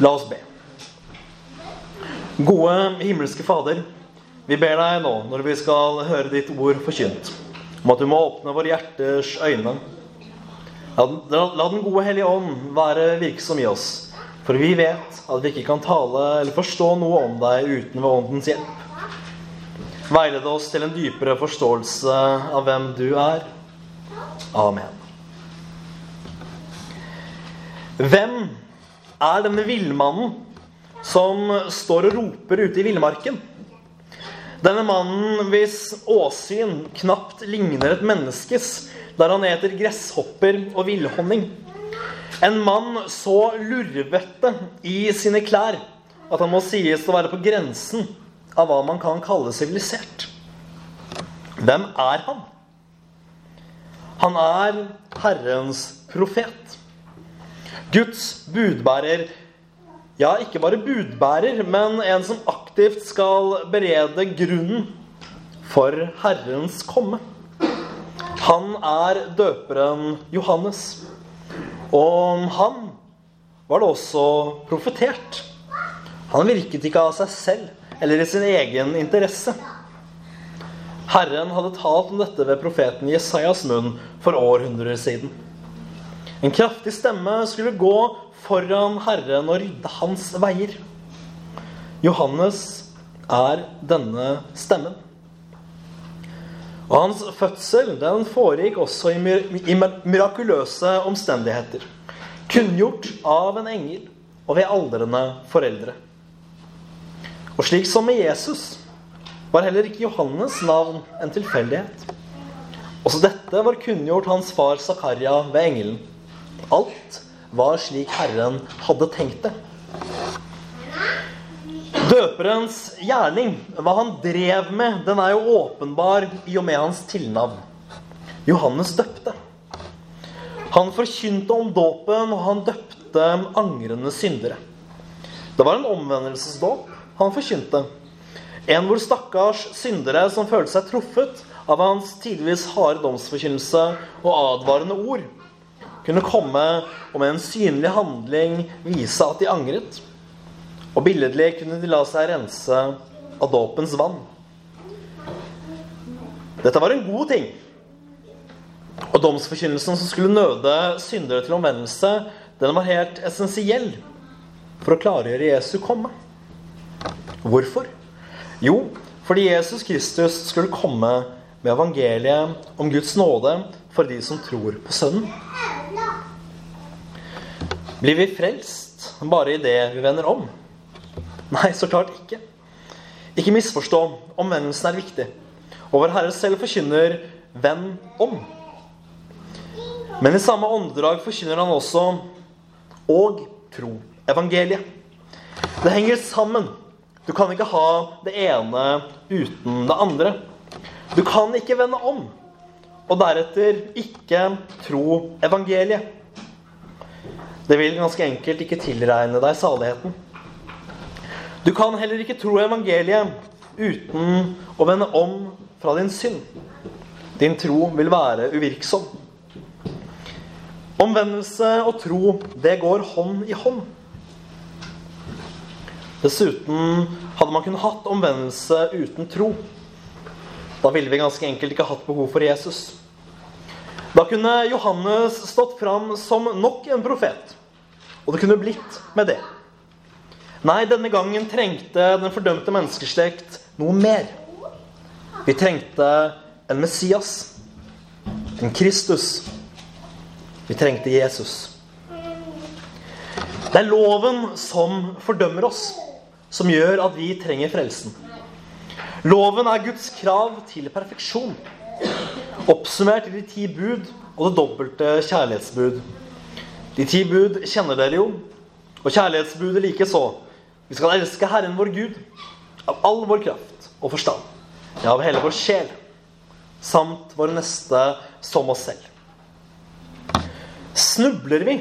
La oss be. Gode himmelske Fader, vi ber deg nå når vi skal høre ditt ord forkynt, om at du må åpne våre hjerters øyne. La den, gode Hellige Ånd være virksom i oss, for vi vet at vi ikke kan tale eller forstå noe om deg uten ved Åndens hjelp. Veilede oss til en dypere forståelse av hvem du er. Amen. Hvem er denne villmannen som står og roper ute i villmarken? Denne mannen hvis åsyn knapt ligner et menneskes, der han eter gresshopper og villhonning. En mann så lurvete i sine klær at han må sies å være på grensen av hva man kan kalle sivilisert. Hvem er han? Han er Herrens profet. Guds budbærer. Ja, ikke bare budbærer, men en som aktivt skal berede grunnen for Herrens komme. Han er døperen Johannes. Og om han var det også profetert. Han virket ikke av seg selv eller i sin egen interesse. Herren hadde talt om dette ved profeten Jesajas munn for århundrer siden. En kraftig stemme skulle gå foran Herren og rydde hans veier. Johannes er denne stemmen. Og hans fødsel den foregikk også i, i mirakuløse omstendigheter. Kunngjort av en engel og ved aldrende foreldre. Og slik som med Jesus var heller ikke Johannes navn en tilfeldighet. Også dette var kunngjort hans far Zakaria ved engelen. Alt var slik Herren hadde tenkt det. Døperens gjerning, hva han drev med, den er jo åpenbar i og med hans tilnavn. Johannes døpte. Han forkynte om dåpen, og han døpte angrende syndere. Det var en omvendelsesdåp han forkynte. En hvor stakkars syndere som følte seg truffet av hans tidvis harde domsforkynnelse og advarende ord, kunne komme og med en synlig handling vise at de angret. Og billedlig kunne de la seg rense av dåpens vann. Dette var en god ting. Og domsforkynnelsen som skulle nøde syndere til omvendelse, den var helt essensiell for å klargjøre Jesu komme. Hvorfor? Jo, fordi Jesus Kristus skulle komme med evangeliet om Guds nåde for de som tror på Sønnen. Blir vi frelst bare i det vi vender om? Nei, så klart ikke. Ikke misforstå. Omvendelsen er viktig. Og vår Herre selv forkynner 'venn om'. Men i samme åndedrag forkynner han også 'og tro'. Evangeliet. Det henger sammen. Du kan ikke ha det ene uten det andre. Du kan ikke vende om og deretter ikke tro evangeliet. Det vil ganske enkelt ikke tilregne deg saligheten. Du kan heller ikke tro evangeliet uten å vende om fra din synd. Din tro vil være uvirksom. Omvendelse og tro, det går hånd i hånd. Dessuten hadde man kunnet hatt omvendelse uten tro. Da ville vi ganske enkelt ikke hatt behov for Jesus. Da kunne Johannes stått fram som nok en profet. Og det kunne blitt med det. Nei, denne gangen trengte den fordømte menneskeslekt noe mer. Vi trengte en Messias. En Kristus. Vi trengte Jesus. Det er loven som fordømmer oss, som gjør at vi trenger frelsen. Loven er Guds krav til perfeksjon. Oppsummert i de ti bud og det dobbelte kjærlighetsbud. De ti bud kjenner dere jo, og kjærlighetsbudet likeså. Vi skal elske Herren vår Gud av all vår kraft og forstand. Ja, av hele vår sjel. Samt vår neste som oss selv. Snubler vi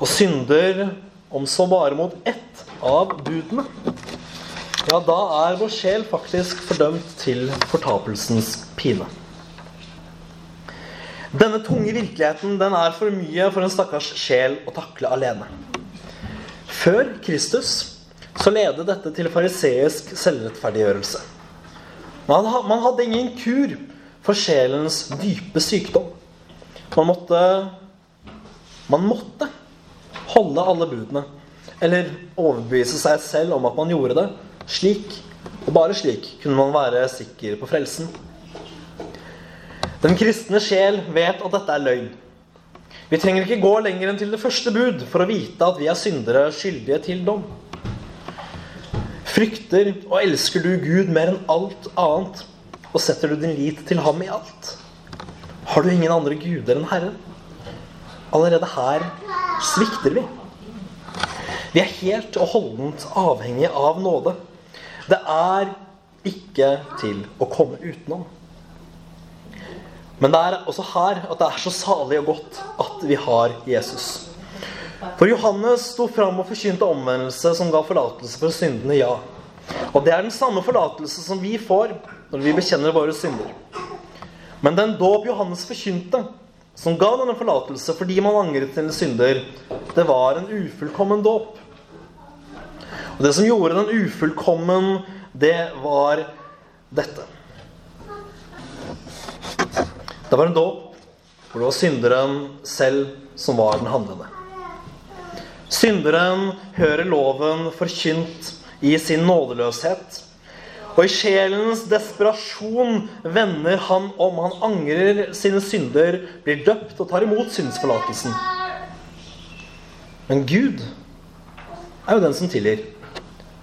og synder om så bare mot ett av budene, ja, da er vår sjel faktisk fordømt til fortapelsens pine. Denne tunge virkeligheten den er for mye for en stakkars sjel å takle alene. Før Kristus så ledet dette til fariseisk selvrettferdiggjørelse. Man, hadde ingen kur for sjelens dype sykdom. Man måtte Man måtte holde alle budene. Eller overbevise seg selv om at man gjorde det. Slik, og bare slik, kunne man være sikker på frelsen. Den kristne sjel vet at dette er løgn. Vi trenger ikke gå lenger enn til det første bud for å vite at vi er syndere skyldige til dom. Frykter og elsker du Gud mer enn alt annet, og setter du din lit til ham i alt? Har du ingen andre guder enn Herren? Allerede her svikter vi. Vi er helt og holdent avhengige av nåde. Det er ikke til å komme utenom. Men det er også her at det er så salig og godt at vi har Jesus. For Johannes sto fram og forkynte omvendelse som ga forlatelse for syndene, ja. Og det er den samme forlatelse som vi får når vi bekjenner våre synder. Men den dåp Johannes forkynte, som ga denne forlatelse fordi man angret sine synder, det var en ufullkommen dåp. Og det som gjorde den ufullkommen, det var dette. Det var en dåp hvor det var synderen selv som var den handlende. Synderen hører loven forkynt i sin nådeløshet. Og i sjelens desperasjon vender han om. Han angrer sine synder, blir døpt og tar imot syndsforlatelsen. Men Gud er jo den som tilgir.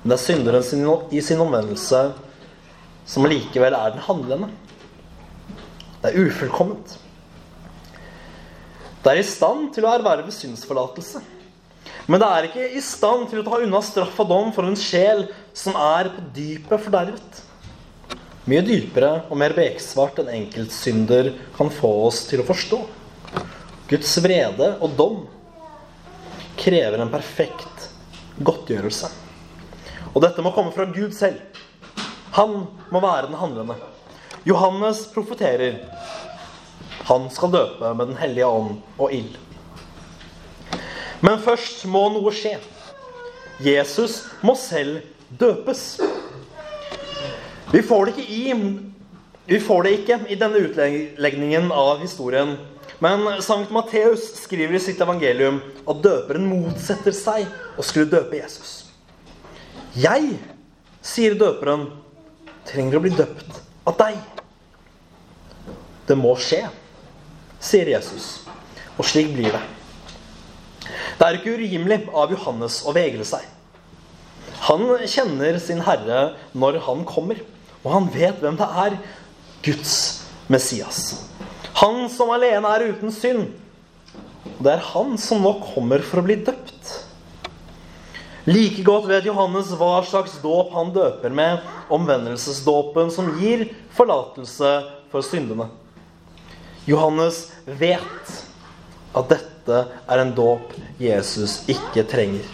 Men det er synderen i sin omvendelse som likevel er den handlende. Det er ufullkomment. Det er i stand til å erverve synsforlatelse. Men det er ikke i stand til å ta unna straff og dom for en sjel som er på dypet fordervet. Mye dypere og mer beksvart enn enkeltsynder kan få oss til å forstå. Guds vrede og dom krever en perfekt godtgjørelse. Og dette må komme fra Gud selv. Han må være den handlende. Johannes profeterer. Han skal døpe med Den hellige ånd og ild. Men først må noe skje. Jesus må selv døpes. Vi får det ikke i vi får det ikke i denne utlegningen av historien. Men Sankt Matteus skriver i sitt evangelium at døperen motsetter seg å skulle døpe Jesus. Jeg, sier døperen, trenger å bli døpt av deg. Det må skje, sier Jesus. Og slik blir det. Det er ikke urimelig av Johannes å vegre seg. Han kjenner sin Herre når han kommer, og han vet hvem det er. Guds Messias. Han som alene er uten synd. Det er han som nå kommer for å bli døpt. Like godt vet Johannes hva slags dåp han døper med, omvendelsesdåpen som gir forlatelse for syndene. Johannes vet at dette er en dåp Jesus ikke trenger.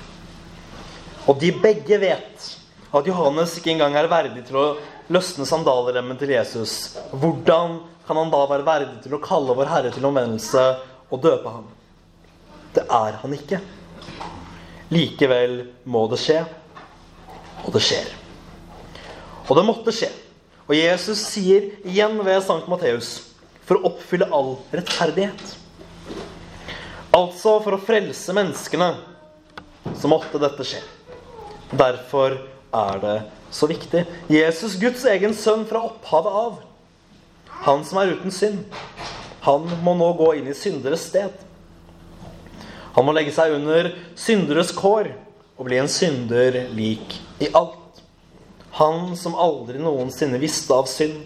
Og de begge vet at Johannes ikke engang er verdig til å løsne sandalremmen til Jesus. Hvordan kan han da være verdig til å kalle vår Herre til omvendelse og døpe ham? Det er han ikke. Likevel må det skje, og det skjer. Og det måtte skje. Og Jesus sier igjen ved Sankt Matteus for å oppfylle all rettferdighet. Altså for å frelse menneskene så måtte dette skje. Derfor er det så viktig. Jesus, Guds egen sønn fra opphavet av, han som er uten synd, han må nå gå inn i synderes sted. Han må legge seg under synderes kår og bli en synder lik i alt. Han som aldri noensinne visste av synd,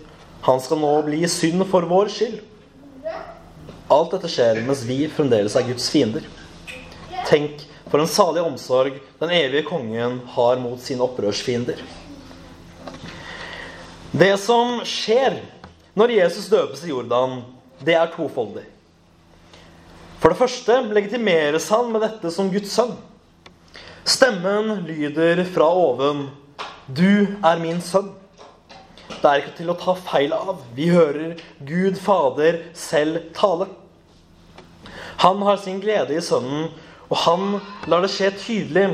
han skal nå bli synd for vår skyld. Alt dette skjer mens vi fremdeles er Guds fiender. Tenk for en salig omsorg den evige kongen har mot sine opprørsfiender. Det som skjer når Jesus døpes i Jordan, det er tofoldig. For det første legitimeres han med dette som Guds sønn. Stemmen lyder fra oven. Du er min sønn. Det er ikke til å ta feil av. Vi hører Gud Fader selv tale. Han har sin glede i Sønnen, og han lar det skje tydelig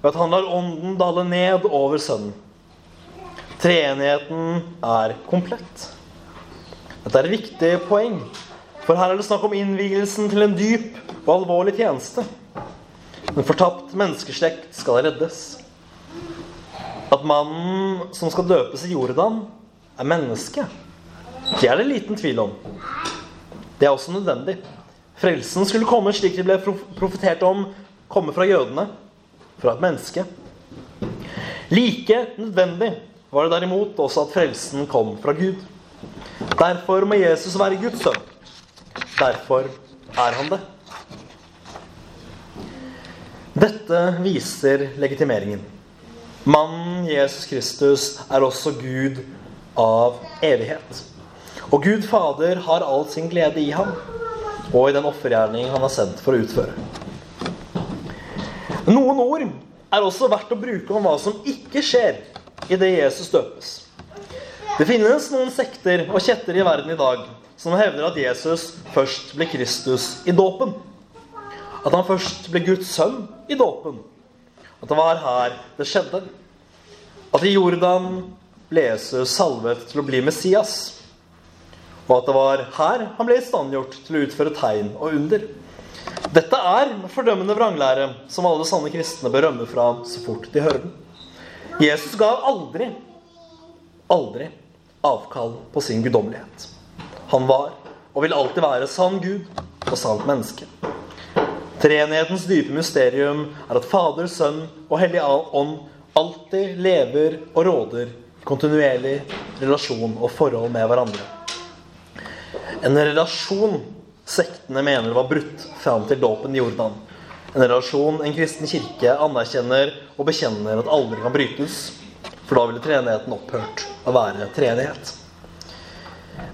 ved at han lar ånden dale ned over sønnen. Treenigheten er komplett. Dette er et viktig poeng, for her er det snakk om innvielsen til en dyp og alvorlig tjeneste. En fortapt menneskeslekt skal reddes. At mannen som skal døpes i Jordan, er menneske, det er det liten tvil om. Det er også nødvendig. Frelsen skulle komme slik det ble profetert om, komme fra jødene, fra et menneske. Like nødvendig var det derimot også at frelsen kom fra Gud. Derfor må Jesus være Guds sønn. Derfor er han det. Dette viser legitimeringen. Mannen Jesus Kristus er også Gud av evighet. Og Gud Fader har all sin glede i ham og i den offergjerning han har sendt for å utføre. Noen ord er også verdt å bruke om hva som ikke skjer idet Jesus døpes. Det finnes noen sekter og kjetter i verden i dag som hevder at Jesus først ble Kristus i dåpen. At han først ble Guds sønn i dåpen. At det var her det skjedde. At i Jordan ble Jesus salvet til å bli Messias og at det var her han ble istandgjort til å utføre tegn og under. Dette er fordømmende vranglære som alle sanne kristne bør rømme fra så fort de hører den. Jesus ga aldri, aldri avkall på sin guddommelighet. Han var og vil alltid være sann Gud og sant menneske. Treenighetens dype mysterium er at Fader, Sønn og Hellig Ånd alltid lever og råder i kontinuerlig relasjon og forhold med hverandre. En relasjon sektene mener var brutt fram til dåpen i Jordan. En relasjon en kristen kirke anerkjenner og bekjenner at aldri kan brytes. For da ville treenigheten opphørt å være treenighet.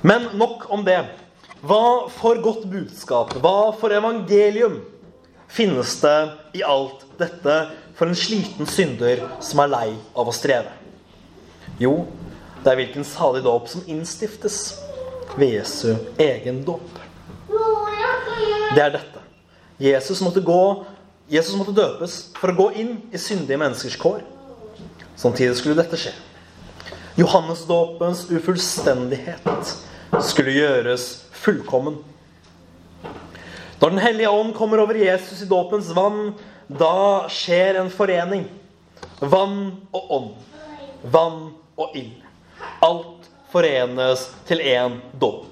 Men nok om det. Hva for godt budskap, hva for evangelium finnes det i alt dette for en sliten synder som er lei av å streve? Jo, det er hvilken salig dåp som innstiftes ved Jesu egen dåp. Det er dette. Jesus måtte, gå, Jesus måtte døpes for å gå inn i syndige menneskers kår. Samtidig skulle dette skje. Johannesdåpens ufullstendighet skulle gjøres fullkommen. Når Den hellige ånd kommer over Jesus i dåpens vann, da skjer en forening. Vann og ånd. Vann og ild. Alt forenes til én dåp.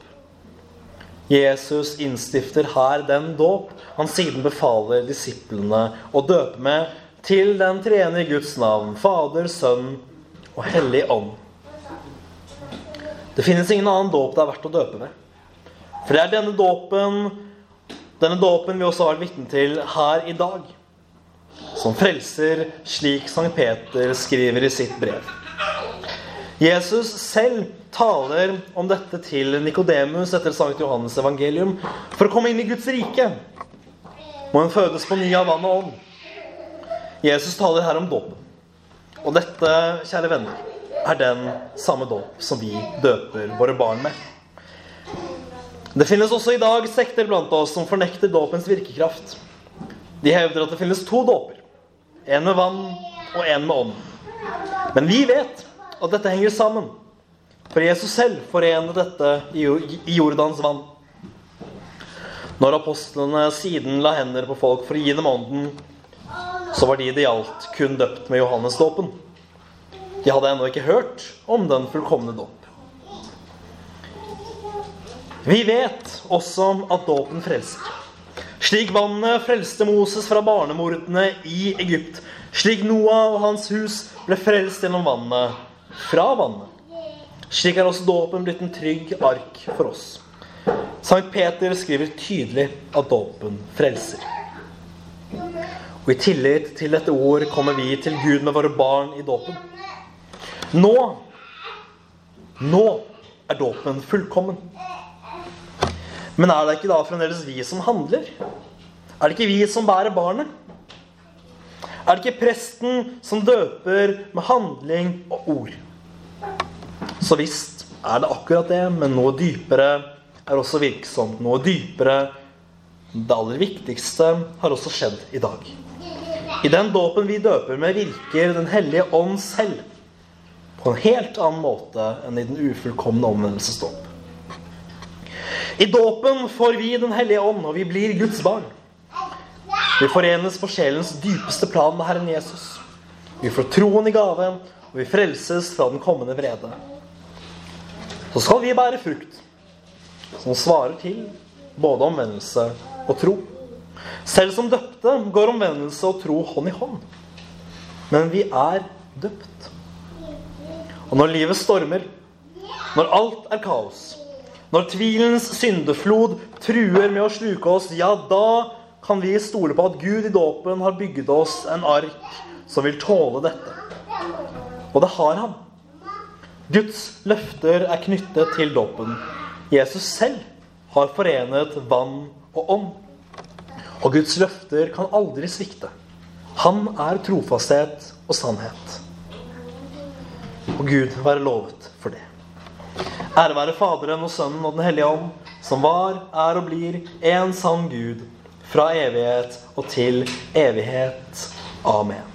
Jesus innstifter her den dåp han siden befaler disiplene å døpe med til den treenige Guds navn, Fader, Sønn og Hellig Ånd. Det finnes ingen annen dåp det er verdt å døpe med. For det er denne dåpen denne dåpen vi også har vært vitne til her i dag, som frelser, slik Sankt Peter skriver i sitt brev. Jesus selv taler om dette til Nikodemus etter Sankt Johannes evangelium. For å komme inn i Guds rike må en fødes på ny av vann og ånd. Jesus taler her om dåpen. Og dette, kjære venner, er den samme dåp som vi døper våre barn med. Det finnes også i dag sekter blant oss som fornekter dåpens virkekraft. De hevder at det finnes to dåper. En med vann og en med ånd. Men vi vet at dette henger sammen. For Jesus selv forener dette i Jordans vann. Når apostlene siden la hender på folk for å gi dem ånden, så var de det gjaldt, kun døpt med Johannesdåpen. De hadde ennå ikke hørt om den fullkomne dåp. Vi vet også at dåpen frelser. Slik vannet frelste Moses fra barnemordene i Egypt, slik Noah og hans hus ble frelst gjennom vannet fra vannet. Slik er også dåpen blitt en trygg ark for oss. Sankt Peter skriver tydelig at dåpen frelser. Og i tillit til dette ord kommer vi til Gud med våre barn i dåpen. Nå Nå er dåpen fullkommen. Men er det ikke da fremdeles vi som handler? Er det ikke vi som bærer barnet? Er det ikke presten som døper med handling og ord? Så visst er det akkurat det, men noe dypere er også virksomt. Noe dypere, det aller viktigste, har også skjedd i dag. I den dåpen vi døper med, virker Den hellige ånd selv på en helt annen måte enn i den ufullkomne omvendelsesdåp. I dåpen får vi Den hellige ånd, og vi blir Guds barn. Vi forenes på sjelens dypeste plan med Herren Jesus. Vi får troen i gave, og vi frelses fra den kommende vrede. Så skal vi bære frukt som svarer til både omvendelse og tro. Selv som døpte går omvendelse og tro hånd i hånd. Men vi er døpt. Og når livet stormer, når alt er kaos, når tvilens syndeflod truer med å sluke oss, ja, da kan vi stole på at Gud i dåpen har bygget oss en ark som vil tåle dette. Og det har han. Guds løfter er knyttet til dåpen. Jesus selv har forenet vann og ånd. Og Guds løfter kan aldri svikte. Han er trofasthet og sannhet. Og Gud være lovet for det. Ære være Faderen og Sønnen og Den hellige ånd, som var, er og blir en sann Gud, fra evighet og til evighet. Amen.